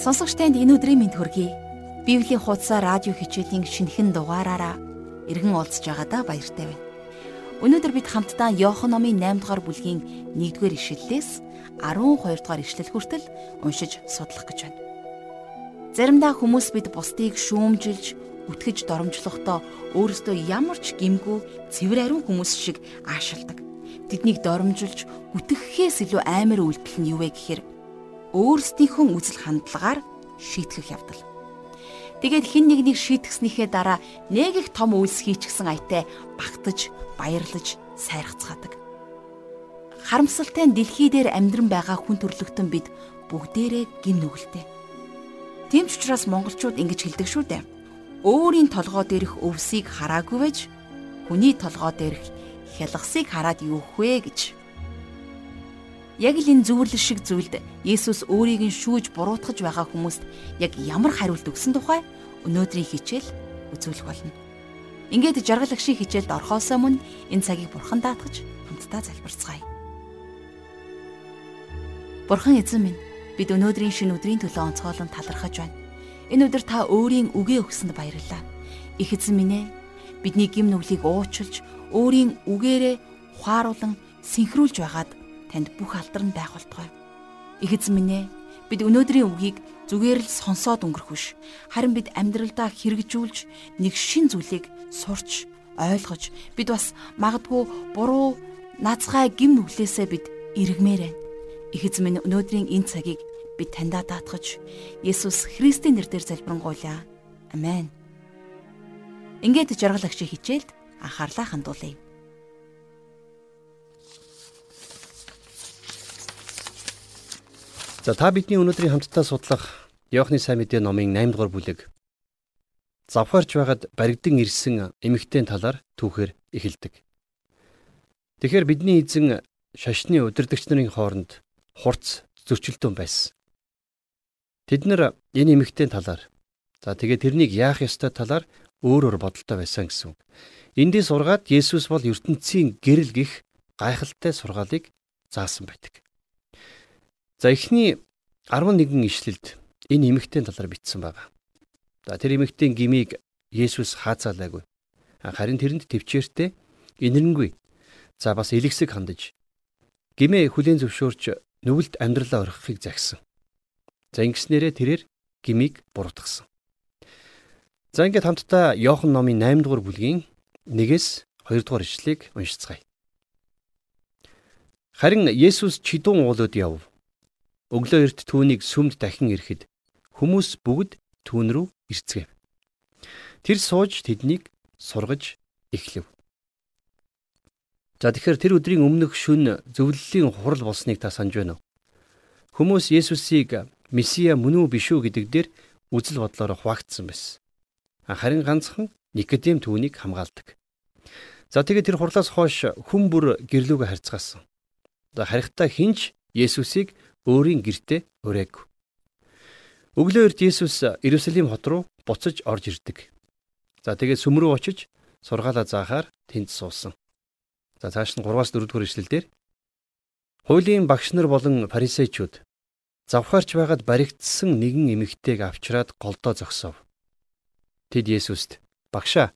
Сонсогч танд энэ өдрийн мэнд хүргэе. Библийн хуудасаа радио хичээлийн шинэхэн дугаараараа эргэн уулзж байгаадаа баяртай байна. Өнөөдөр бид хамтдаа Иохан номын 8 дугаар бүлгийн 1-р ишлэлээс 12 дугаар ишлэл хүртэл уншиж судлах гэж байна. Заримдаа хүмүүс бид бусдыг шүүмжилж, үтгэж доромжлохдоо өөрөөсөө ямар ч гимгүү цэвэр ариун хүмүүс шиг аашилдаг. Тэднийг доромжилж, үтгэхээс илүү амар үйлдэл нь юу вэ гэхээр өөрсдийнхөө үзэл хандлагаар шийтгэх явдал. Тэгээд хин нэгнийг шийтгснийхээ дараа нэг их том үйлс хийчихсэн аятай багтаж, баярлаж, сайрхацгаадаг. Харамсалтай нь дэлхий дээр амьдран байгаа хүн төрлөختөн бид бүгдээрээ гин нүгэлтэй. Тийм ч учраас монголчууд ингэж хэлдэг шүү дээ. Өөрийн толгой дээрх өвсийг хараагүй байж хүний толгой дээрх хялгасыг хараад юу вэ гэж Яг л энэ зүвэрлэл шиг зүйлд Есүс өөрийг нь шүүж буруутгаж байгаа хүмүүст яг ямар хариулт өгсөн тухай өнөөдрийн хичээл үзүүлэх болно. Ингээд жаргал агшийн хичээлд орхосоо мөн энэ цагийг бурхан даатгаж хамтдаа залбирцгаая. Бурхан эзэн минь бид өнөөдрийн шинэ өдрийн төлөө онцгойлон талархаж байна. Энэ өдөр та өөрийн үгээ өгсөнд баярлалаа. Их эзэн минь ээ бидний гим нүглийг уучлж өөрийн үгээрээ ухааруулан синхруулж байгаад танд бүх алдар нь байх болтугай. Их эзэн минь ээ, бид өнөөдрийн үгийг зүгээр л сонсоод өнгөрөх биш. Харин бид амьдралдаа хэрэгжүүлж нэг шин зүйлийг сурч, ойлгож, бид бас магадгүй буруу наацгай гим нүглээсээ бид эргмээр байна. Их эзэн минь өнөөдрийн энэ цагийг бид таньдаа даатгаж Есүс Христийн нэрээр залбирanгуйлаа. Амен. Ингээд жаргал агшиг хичээлд анхаарлаа хандуулъя. За та бидний өнөөдрийн хамтдаа судлах Иохны сайн мэдээ номын 8 дугаар бүлэг завхаарч байгаад баригдан ирсэн эмэгтэй талаар түүхээр эхэлдэг. Тэгэхээр бидний эзэн шашны удирдагч нарын хооронд хурц зөрчилдөөн байсан. Тэд нар энэ эмэгтэй талаар за тэгээ тэрнийг яах ёстой талаар өөр өөр бодолтой байсан гэсэн. Эндээс ургаад Есүс бол ертөнцийн гэрэл гих гайхалтай сургаалыг заасан байдаг. За эхний 11 ишлэлд энэ эмэгтэй талаар бичсэн байна. За тэр эмэгтэйн гмийг Есүс хаацаалаагүй. Харин тэрэнд төвчээртэй инэрэнгүй. За бас элэгсэг хандаж гмээ хүлээн зөвшөөрч нүгэлд амьдралаа орхихыг загсан. За ингэснээрээ тэрээр гмийг буруутгасан. За ингээд хамтдаа Иохан номын 8 дугаар бүлгийн 1-ээс 2 дугаар ишлэгийг уншицгаая. Харин Есүс чидүүн уулууд яв. Өглөө эрт түүнийг сүмд дахин ирэхэд хүмүүс бүгд түүн рүү ирцгээв. Тэр сууж тэднийг сургаж эхлэв. За тэгэхээр тэр өдрийн өмнөх шүн зөвлөлийн хурал болсныг та санаж байна уу? Хүмүүс Есүсийг Месиа мөн үү биш үү гэдэг дээр үзэл бодлоор хуваагдсан байсан. Харин ганцхан Никодем түүнийг хамгаалдаг. За тэгээд тэр хурлаас хойш хүн бүр гэрлүүгээ харьцгаасан. За харихтаа хинч Есүсийг өөрийн гертэ өрөөг. Өглөө эрт Есүс Иерусалим хот руу буцаж орж ирдэг. За тэгээд сүм рүү очиж сургаалаа заахаар тэнд суусан. За цааш нь 3-аас 4 дугаар ишлэлдэр хуулийн багш нар болон фарисеучуд завхаарч байгаад баригдсан нэгэн эмэгтэйг авчраад голдоо зогсов. Тэд Есүст "Багшаа,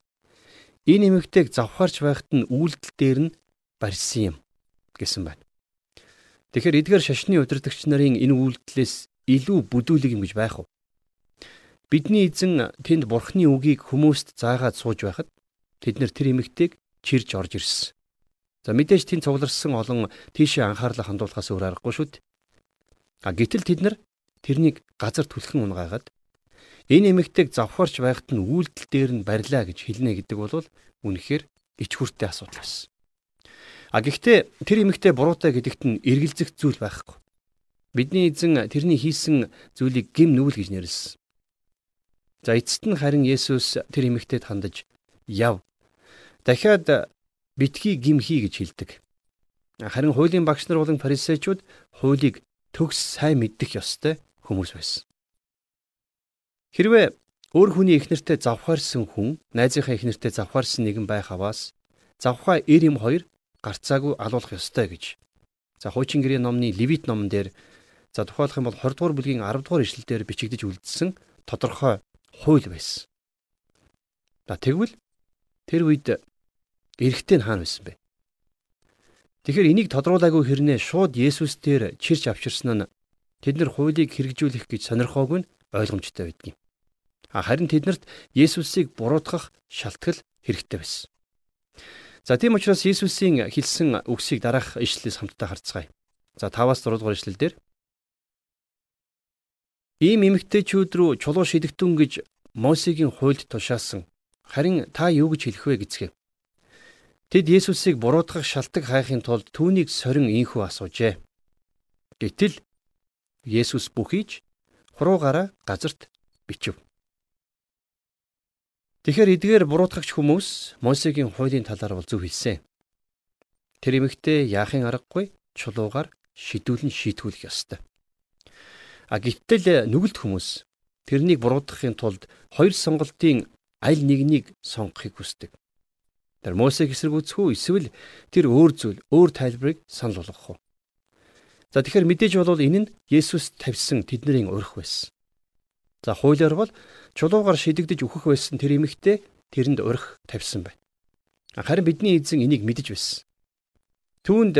энэ эмэгтэйг завхаарч байхад нь үйлдэл дээр нь барьсан юм" гэсэн байна. Тэгэхээр эдгээр шашны удирдагч нарын энэ үйлдэлээс илүү бүдүүлэг юм гэж байх уу? Бидний эзэн тэнд бурхны үгийг хүмүүст заагаад сууж байхад тэд нэр тэр эмэгтэйг чирж орж ирсэн. За мэдээж тэнд цугларсан олон тийшээ анхаарлаа хандуулахаас өөр аргагүй шүү дээ. А гэтэл тэд нар тэрнийг газар түлхэн унгаагаад энэ эмэгтэйг завхарч байхад нь үйлдэл дээр нь барьлаа гэж хэлнэ гэдэг бол үнэхээр ичхүртэй асуудал байсан. А гэхдээ тэр эмэгтэй буруутай гэдэгт нь эргэлзэх зүйл байхгүй. Бидний эзэн тэрний хийсэн зүйлийг гим нүгэл гэж нэрлсэн. За эцэст нь харин Есүс тэр эмэгтэйд хандаж яв. Дахиад битгий гим хий гэж хэлдэг. Харин хуулийн багш нар болон фарисеучуд хуулийг төгс сайн мэддэг ёстой хүмүүс байсан. Хэрвээ өөр хүний эхнэртэй завхаарсан хүн найзынхаа эхнэртэй завхаарсан нэгэн байх аваас завхаа эр юм хоёр гарцаагүй алуулах ёстой гэж. За хуучин гэрээ номны Левит номон дээр За тухайлах юм бол 20 дугаар бүлгийн 10 дугаар ишлэлээр бичигдэж үлдсэн тодорхой хууль байсан. За тэгвэл тэр үед эрэгтэй нь хаана байсан бэ? Тэгэхээр энийг тодруулаагүй хэрнээ шууд Есүс дээр чирч авчирсан нь тэд нар хуулийг хэрэгжүүлэх гэж сонирхоогүй нь ойлгомжтой байдгийн. Харин тэднэрт Есүсийг буруутгах шалтгаал хэрэгтэй байсан. За тийм учраас Есүсийн хэлсэн үгсийг дараах ишлэлээс хамтдаа харцгаая. За 5-аас 6 дугаар ишлэлдэр Ийм эмэгтэйчүүд рүү чулуу шидэгтэн гэж Мосегийн хуульд тушаасан. Харин та юу гэж хэлэх вэ гэцгээв. Тэд Есүсийг буруутгах шалтак хайхын тулд түүнийг сорин инхүү асуужээ. Гэтэл Есүс бүхийж хуруугаараа газарт бичив. Тэгэхээр эдгээр буруутгагч хүмүүс Мосегийн хуулийн талаар бол зөв хэлсэн. Тэр эмэгтэй яахын аргагүй чулуугаар шидүүлэн шийтгүүлэх ёстой. А гэтэл нүгэлт хүмүүс тэрнийг буруутгахын тулд хоёр сонголтын аль нэгнийг сонгохыг хүсдэг. Тэр Мосег эсэргүүцэх үү эсвэл тэр өөр зүйл, өөр тайлбарыг санал болгох уу? За тэгэхээр мэдээж бол энэ нь Есүс тавьсан тэдний урих байсан. За хуулиар бол чулуугаар шидэгдэж өөхөх байсан тэр эмэгтэй тэрэнд урих тавьсан байна. Харин бидний эзэн энийг мэдэж байсан. Түүнд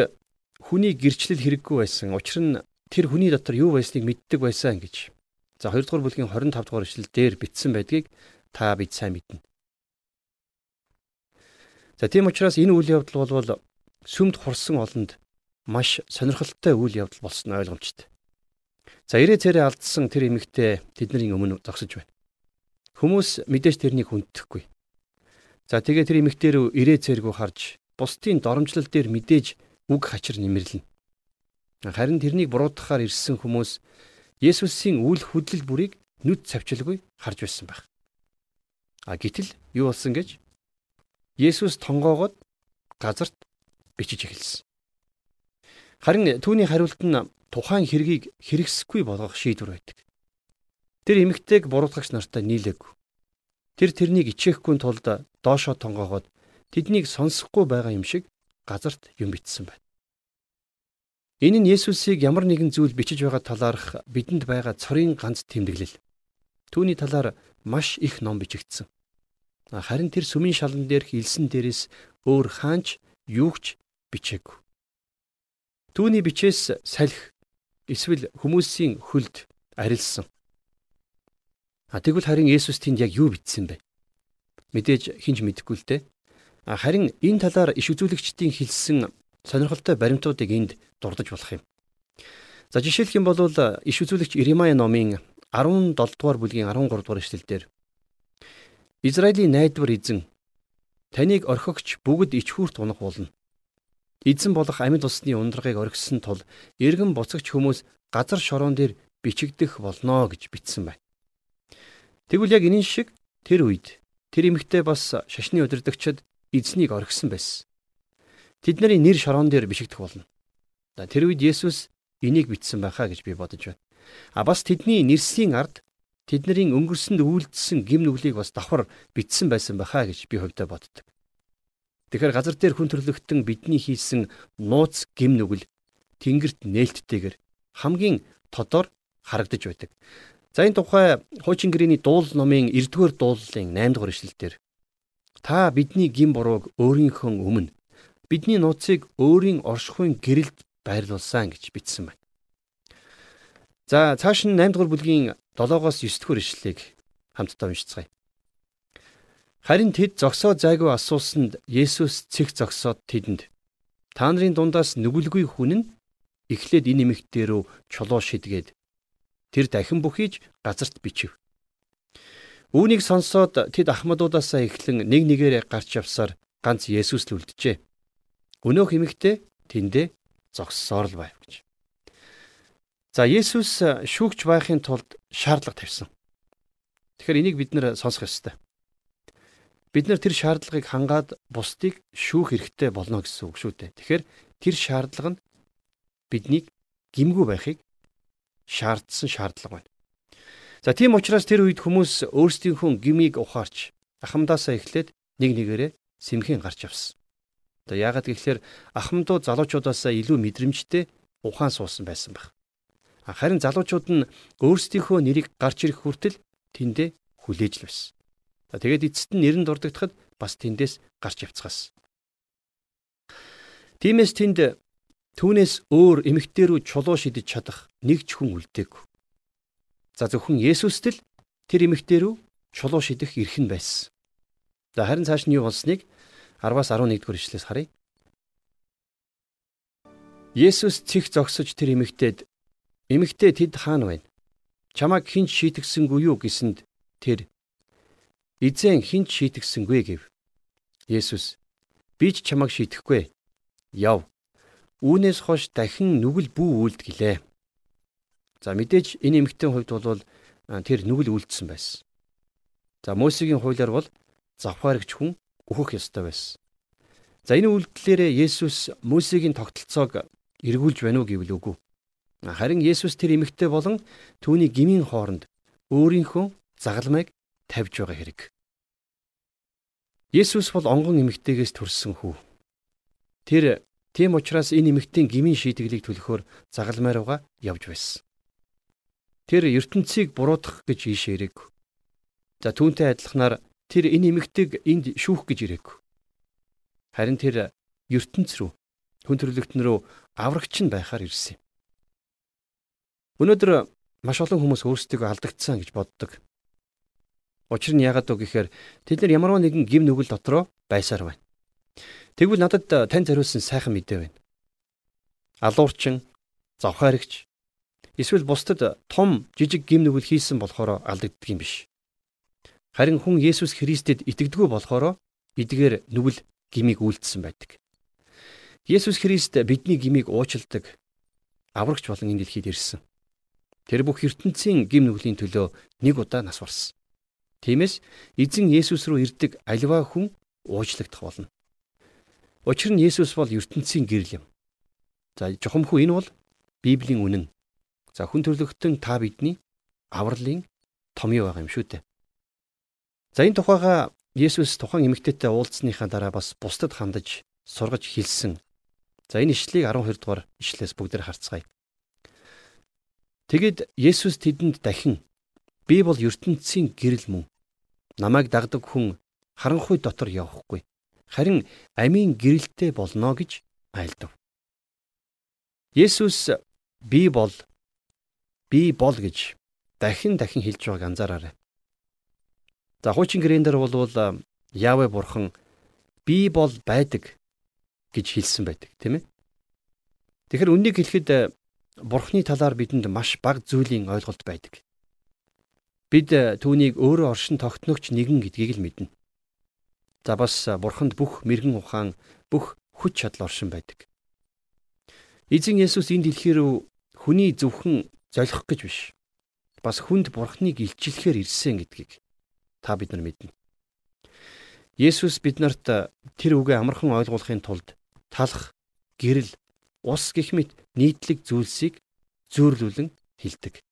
хүний гэрчлэл хэрэггүй байсан. Учир нь тэр хүний дотор юу байсныг мэддэг байсан гэж. За 2 дугаар бүлгийн 25 дугаар ишлэл дээр бичсэн байдгийг та бид сайн мэднэ. За тийм учраас энэ үйл явдал бол сүмд хурсан олонд маш сонирхолтой үйл явдал болсон ойлгомжтой. За ирээ царай алдсан тэр эмэгтэй тэдний өмнө зогсож байна. Хүмүүс мэдээж тэрнийг хүндэхгүй. За тэгээ тэр эмэгтэй рүү ирээ цэргүү харж бусдын доромжлол дээр мэдээж үг хачир нэмэрлэнэ. Харин тэрнийг буруутгахаар ирсэн хүмүүс Есүсийн үйл хөдлөл бүрийг нүд цавчилгүй харж байсан байх. А гítэл юу болсон гэж Есүс тонгоогод газарт бичиж эхэлсэн. Харин түүний хариулт нь тухайн хэргийг хэрэгсэхгүй болгох шийдвэр байдаг. Тэр эмэгтэйг буруутгагч нартай нийлээгүй. Тэр тэрнийг ичээхгүй тулд доошоо тонгоогоод тэднийг сонсохгүй байгаа юм шиг газарт юм бичсэн байна. Энэ нь Есүсийг ямар нэгэн зүйл бичиж байгаа талаарх бидэнд байгаа цорын ганц тэмдэглэл. Түүний талаар маш их ном бичигдсэн. Харин тэр сүмийн шалан дээрх илсэн дээрээс өөр хаанч юугч бичээгүй. Түүний бичээс салхи эсвэл хүмүүсийн хөлд арилсан. А тэгвэл харин Есүс тэнд яг юу бичсэн бэ? Мэдээж хинж мэдэхгүй л дээ. А харин энэ талаар иш үзүүлэгчдийн хэлсэн сонирхолтой баримтуудыг энд дурдж болох юм. За жишээлх юм бол иш үзүүлэгч Иремая номын 17 дугаар бүлгийн 13 дугаар эшлэлдэр Израилийн найдвар эзэн таныг орхигч бүгд ичхүүрт унах болно. Эзэн болох амьд усны ундрагыг оргисон тул эргэн буцагч хүмүүс газар шороон дээр бичигдэх болно гэж бичсэн байна. Тэгвэл яг энэ шиг тэр үед тэр эмэгтэй бас шашны удирдагчид эзнийг оргисон байсан. Тэдний нэр шороон дээр бишигдэх болно. Тэр үед Есүс энийг бичсэн байхаа гэж би бодож байна. А бас тэдний нэрсийн ард тэдний өнгөрсөнд үйлдэлсэн гим нүглийг бас давхар бичсэн байсан байхаа гэж би хувьдаа боддог. Тэгэхээр газар дээр хүн төрлөختөн бидний хийсэн нууц гим нүгэл тэнгэрт нээлттэйгэр хамгийн тодор харагдаж байдаг. За энэ тухай хуучин гэрээний дуул номын 9-р дуулалын 8-р ишлэлдэр та бидний гим бурууг өөрийнхөө өмнө бидний нууцыг өөрийн оршихуйн гэрэлд байрлуулсан гэж бичсэн байна. За цааш нь 8-р бүлгийн 7-оос 9-р ишлэлийг хамтдаа уншицгаая. Харин тэд зогсоо зайгүй асуусанд Есүс цэг зогсоод тэдэнд та нарын дундаас нүгэлгүй хүн нь эхлээд энэ эмэгтэй рүү чулуу шидгээд тэр дахин бүхийж газарт бичив. Үүнийг сонсоод тэд ахмадуудаасаа эхлэн нэг нэгээрээ гарч явсаар ганц Есүс л үлджээ. Өнөөх эмэгтэй тэндээ зогссоор л байв гэж. За Есүс шүүгч байхын тулд шаардлага тавьсан. Тэгэхээр энийг бид нэр сонсох ёстой. Бид нар тэр шаардлагыг хангаад бусдыг шүүх хэрэгтэй болно гэсэн үг шүү дээ. Тэгэхээр тэр шаардлага нь биднийг гимгүү байхыг шаардсан шаардлага байна. За тийм учраас тэр үед хүмүүс өөрсдийнхөө гмийг ухаарч ахмадаасаа эхлээд нэг нэгээрээ сэмхэн гарч явсан. Одоо яагаад гэвэл ахмадууд залуучуудаасаа илүү мэдрэмжтэй ухаан суусан байсан баг. Харин залуучууд нь өөрсдийнхөө нэрийг гарч ирэх хүртэл тэндээ хүлээж л байсан. За тэгээд эцэст нь нэрэн дурддагтахад бас тэндээс гарч явцгаас. Тиймээс тэнд түүнээс өөр эмэгтэй рүү чулуу шидэж чадах нэг ч хүн үлдээгүй. За зөвхөн Есүст л тэр эмэгтэй рүү чулуу шидэх эрх нь байсан. За харин цааш нь юу болсныг 10-аас 11-р ишлээс харъя. Есүс цих зогсож тэр эмэгтэйд эмэгтэй тэд хаана байна? Чамайг хинч шийтгсэнгүй юу гэсэнд тэр эзэн хинч шийтгсэнгүй гэв. Есүс би ч чамайг шийтгэхгүй. Яв. Үүнээс хойш дахин нүгэл бүү үлдгэлээ. За мэдээж энэ эмэгтэйн хувьд бол тэр нүгэл үлдсэн байсан. За Мосегийн хуулиар бол завхаарэгч хүн өөхөх ёстой байсан. За энэ үйлдэлээрээ Есүс Мосегийн тогтолцоог эргүүлж байна уу гэвэл үгүй. Харин Есүс тэр эмэгтэй болон түүний гмийн хооронд өөрийнхөө загалмайг тавьж байгаа хэрэг. Есүс бол онгон эмэгтэйгээс төрсөн хүү. Тэр тийм учраас энэ эмэгтэйн гмийн шийтгэлийг төлөхөөр загалмай руугаа явж байсан. Тэр ертөнцийг буруутгах гэж ийш ирээг. За түүнтэй адилханаар тэр энэ эмэгтэйг энд шүүх гэж ирээг. Харин тэр ертөнц рүү хүн төрлөختн рүү аврагч нь байхаар ирсэн юм. Өнөөдөр маш олон хүмүүс өөрсдийгөө алдагдсан гэж боддог. Учир нь яагаад вэ гэхээр тэд нар ямарваа нэгэн гим нүгэл дотроо байсаар байна. Тэгвэл надад тань зориулсан сайхан мэдээ байна. Алуурчин, завхаарэгч эсвэл бусдад том жижиг гим нүгэл хийсэн болохоор алдагддаг юм биш. Харин хүн Есүс Христэд итгэдэггүй болохоор эдгээр нүгэл гимиг үйлдэлсэн байдаг. Есүс Христ бидний гмийг уучладаг аврагч болон энэ дэлхийд ирсэн. Тэр бүх ертөнцийн гим нүглийн төлөө нэг удаа нас барсан. Тиймээс эзэн Есүс рүү ирдэг альва хүн уучлагдах болно. Учир нь Есүс бол ертөнцийн гэрэл юм. За жухамхүү энэ бол Библийн үнэн. За хүн төрлөختөн та бидний авралын томьёо байгаа юм шүү дээ. За энэ тухайга Есүс тухайн эмэгтэйтэй уулзсныхаа дараа бас бусдад хандаж сургаж хэлсэн За энэ ишлэгийг 12 дугаар ишлээс бүгдээр харцгаая. Тэгэд Есүс тэдэнд дахин би бол ертөнцийн гэрэл мөн. Намайг дагдаг хүн харанхуй дотор явахгүй. Харин амийн гэрэлтэй болно гэж айлдав. Есүс би бол би бол гэж дахин дахин хэлж байгааг анзаараарай. За хуучин гэрэн дээр бол Явэ бурхан би бол байдаг гэж хэлсэн байдаг тийм ээ. Тэгэхээр үннийг хэлэхэд бурхны талаар бидэнд маш бага зүйлийн ойлголт байдаг. Бид э, түүнийг өөрөө оршин тогтногч нэгэн гэдгийг л мэднэ. За бас э, бурханд бүх мэрэгэн ухаан, бүх хүч чадал оршин байдаг. Эзэн Есүс энэ дэлхий рүү хүний зөвхөн золих гэж биш. Бас хүнд бурхныг илчлэхээр ирсэн гэдгийг та бид нар мэднэ. Есүс биднэрт тэр үгээ амархан ойлгуулахын тулд талах, гэрэл, ус гэх мэт нийтлэг зүйлсийг зөөрлүүлэн хилдэг.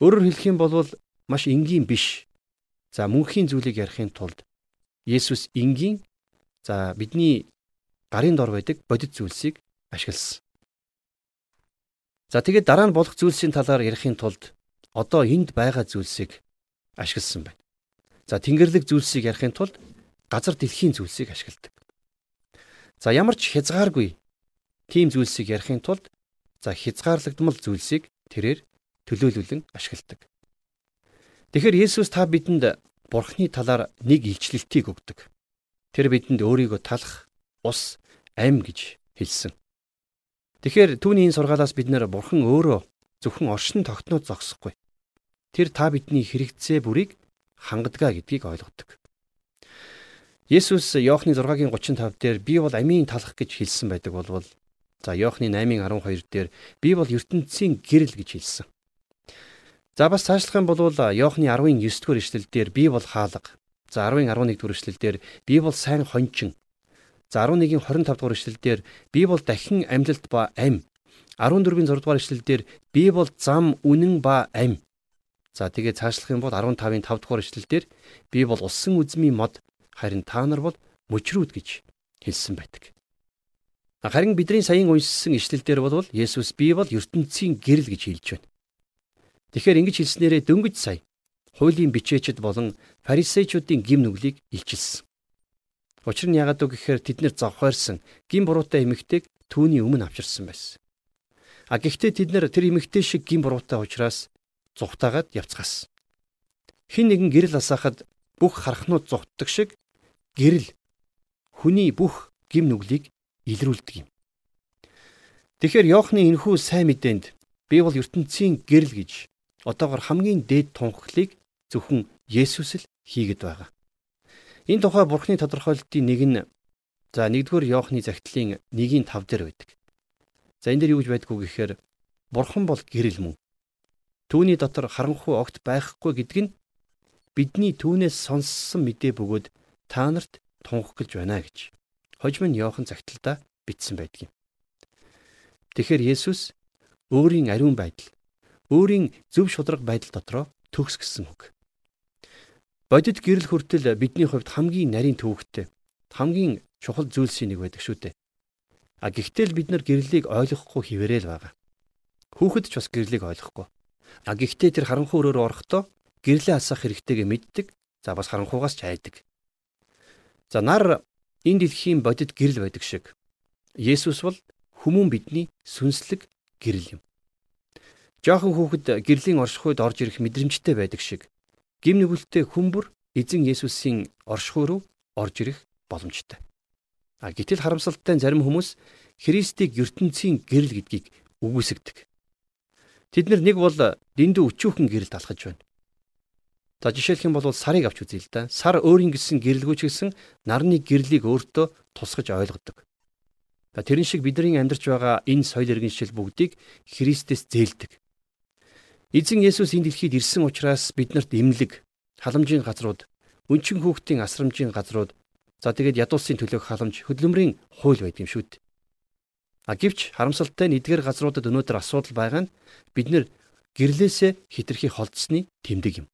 Өөрөөр хэлэх юм бол маш энгийн биш. За мөнхийн зүйлийг ярихын тулд Есүс энгийн за бидний гарын дор байдаг бодит зүйлсийг ашигласан. За тэгээд дараа нь болох зүйлсийн талаар ярихын тулд одоо энд байгаа зүйлсийг ашигласан байна. За тэнгэрлэг зүйлсийг ярихын тулд газар дэлхийн зүйлсийг ашигладаг. За ямар ч хязгааргүй тийм зүйлсийг ярихын тулд за хязгаарлагдмал зүйлсийг тэрээр төлөөлүүлэн ашигладаг. Тэгэхээр Есүс та бидэнд Бурхны талаар нэг илчлэлтийг өгдөг. Тэр бидэнд өөрийгөө талах, ус, ам гэж хэлсэн. Тэгэхээр түүний энэ сургаалаас бид нэр Бурхан өөрөө зөвхөн оршин тогтноод зогсохгүй. Тэр та бидний хэрэгцээ бүрийг хангадгаа гэдгийг ойлгодог. Есүс Иохны 6-гийн 35 дээр би бол амийн талах гэж хэлсэн байдаг болвол за Иохны 8-ын 12 дээр би бол ертөнцийн гэрэл гэж хэлсэн. За бас цаашлах юм бол Иохны 10-ын 9-р эшлэл дээр би бол хаалга. За 10-ын 11-р эшлэл дээр би бол сайн хончин. За 11-ийн 25-р эшлэл дээр би бол дахин амьлалт ба ам. 14-ийн 6-р эшлэл дээр би бол зам үнэн ба ам. За тэгээ цаашлах юм бол 15-ийн 5-р эшлэл дээр би бол усан үзмийн мод харин та нар бол мөчрүүд гэж хэлсэн байдаг. Харин бидний саяын уншсан ишлэлдэр бол Есүс би бол ертөнцийн гэрэл гэж хэлж байна. Тэгэхээр ингэж хэлснээрээ дөнгөж сая хуулийн бичээчд болон фарисеучуудын гим нүглийг илчилсэн. Учир нь яагаад вэ гэхээр тэд нэр завхаарсан гим буруутай эмэгтэйг түүний өмнө авчирсан байсан. А гэхдээ тэд нэр тэр эмэгтэй шиг гим буруутай учраас зүхтаагаад явцгаасан. Хин нэгэн гэрэл асаахад бүх харахнууд зүхтдаг шиг гэрэл хүний бүх гим нүглийг илрүүлдэг юм. Тэгэхээр Йоохны энэхүү сайн мэдээнд би бол ертөнцийн гэрэл гэж одоогор хамгийн дээд тунхаглыг зөвхөн Есүс л хийгээд байгаа. Энэ тухай Бурхны тодорхойлолтын нэг нь за 1-р Иохны загтлын 1-ийн 5 дээр байдаг. За энэ дээр юу гэж байдггүй гэхээр Бурхан бол гэрэл мөн. Түүний дотор харанхуй огт байхгүй гэдг нь бидний түүнээс сонссон мэдээ бөгөөд та нарт тунхаглаж байна гэж хожим нь Иохан загталдаа бичсэн байдаг юм. Тэгэхээр Есүс өөрийн ариун байдал, өөрийн зөв шударга байдал дотроо төгс гисэн үг. Бодит гэрэл хүртэл бидний хувьд хамгийн нарийн төвөгтэй хамгийн чухал зүйлсийн нэг байдаг шүү дээ. А гэхдээ л бид нар гэрлийг ойлгохгүй хിവэрэл байгаа. Хүүхэд ч бас гэрлийг ойлгохгүй. А гэхдээ тэр харанхуй өрөөр орохдоо гэрлээ асах хэрэгтэйгээ мэддэг. За бас харанхуугаас ч айдаг. За нар энэ дэлхийн бодит гэрэл байдаг шиг Есүс бол хүмүүн бидний сүнслэг гэрэл юм. Жохон хүүхэд гэрлийн оршихуйд орж ирэх мэдрэмжтэй байдаг шиг гим нүгэлтэй хүмүүр эзэн Есүсийн оршихуй руу орж ирэх боломжтой. А гэтэл харамсалтай зарим хүмүүс Христийг ертөнцийн гэрэл гэдгийг үгүйсгдэг. Тэд нар нэг бол дэндүү өчүүхэн гэрэл талхаж байна. За жишээлх юм бол сарыг авч үзье л да. Сар өөрийн гэсэн гэрэлгүйч гэсэн нарны гэрлийг өөртөө тусгаж ойлгодог. За тэрэн шиг бидний амьдарч байгаа энэ соёл иргэншил бүгдийг Христэс зээлдэг. Эзэн Есүс энэ дэлхийд ирсэн учраас биднэрт имлэг, халамжийн газрууд, өнчин хүүхдийн асрамжийн газрууд, за тэгээд ядуусын төлөөх халамж, хөдөлмөрийн хууль байдаг юм шүү дээ. А гэвч харамсалтай нь эдгээр газруудад өнөөдөр асуудал байгаа нь бид нэр гэрлээсээ хитрхи холдсны тэмдэг юм.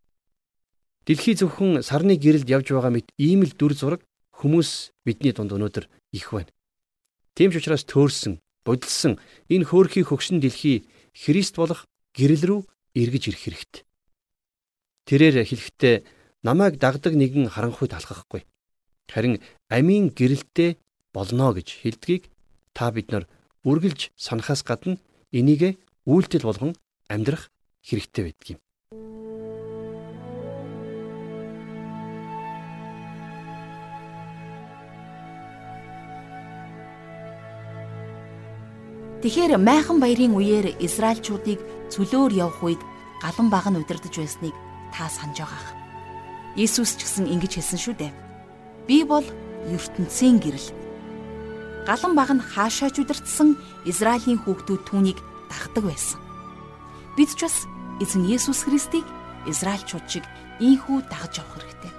Дэлхий зөвхөн сарны гэрэлд явж байгаа мэт ийм л дүр зураг хүмүүс бидний дунд өнөөдөр их байна. Тийм ч учраас төөрсөн, будилсан энэ хөөрхий хөгшин дэлхий Христ болох гэрэл рүү эргэж ирэх хэрэгтэй. Тэрээр хэлэхдээ намайг дагдаг нэгэн харанхуй талхахгүй. Харин амийн гэрэлтэй болно гэж хэлдгийг та бид нар үргэлж санахаас гадна энийг үйлдэл болгон амьдрах хэрэгтэй байдаг юм. Тэгэхээр майхан баярын үеэр Израильчуудыг цөлөөр явах үед галан баг нь удирдах байсныг та санаж байгаах. Иесус ч гэсэн ингэж хэлсэн шүү дээ. Би бол ертөнцийн гэрэл. Галан баг нь хаашаач удирдсан Израилийн хүүхдүүд түүнийг дагдаг байсан. Бид ч бас эзэн Есүс Христийг Израильчууд шиг ийхүү дагаж явах хэрэгтэй.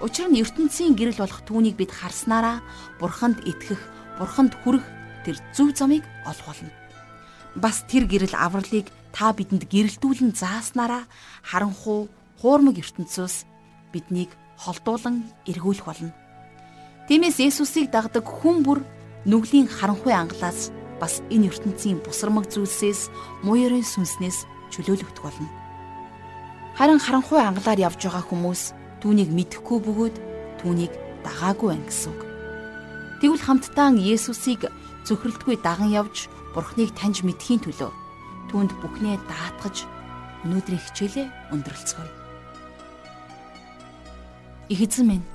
Учир нь ертөнцийн гэрэл болох түүнийг бид харснараа бурханд итгэх, бурханд хүрэх тэр зөв замыг олох болно. Бас тэр гэрэл авралыг та бидэнд гэрэлтүүлэн зааснараа харанхуу хуурмаг ертөнцөөс биднийг холдуулан эргүүлэх болно. Тиймээс Есүсийг дагдаг хүн бүр нүглийн харанхуй ангалаас бас энэ ертөнцийн бусармаг зүйлсээс муурын сүнснээс чөлөөлөгдөх болно. Харин харанхуй ангалаар явж байгаа хүмүүс түүнийг мэдэхгүй бөгөөд түүнийг дагаагүй үг. Тэгвэл хамтдаа Есүсийг зөвхөрлөлтгүй даган явж Бурхныг таньж мэдхийн төлөө түүнд бүхнээ даатгаж өнөөдрийн хичээлээ өндөрлцгөөе. Их эзэн минь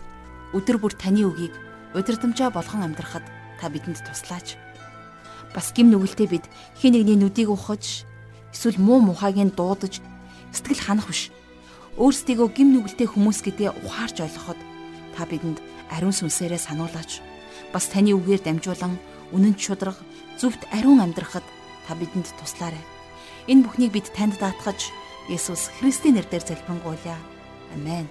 өдөр бүр таны үгийг удирдамжаа болгон амьдрахад та бидэнд туслаач. Бас гим нүгэлтэд бид хин нэгний нүдийг ухаж эсвэл муу мухайг нь дуудаж сэтгэл ханах биш. Өөрсдийгөө гим нүгэлтэй хүмүүс гэдгээ ухаарч ойлгоход та бидэнд ариун сүнсээрээ сануулаач. Бас таны үгээр дамжуулан үнэн шударга зүвт ариун амьдрахад та бидэнд туслаарай. Энэ бүхнийг бид танд даатгаж Есүс Христийн нэрээр залбирanгуйлаа. Амен.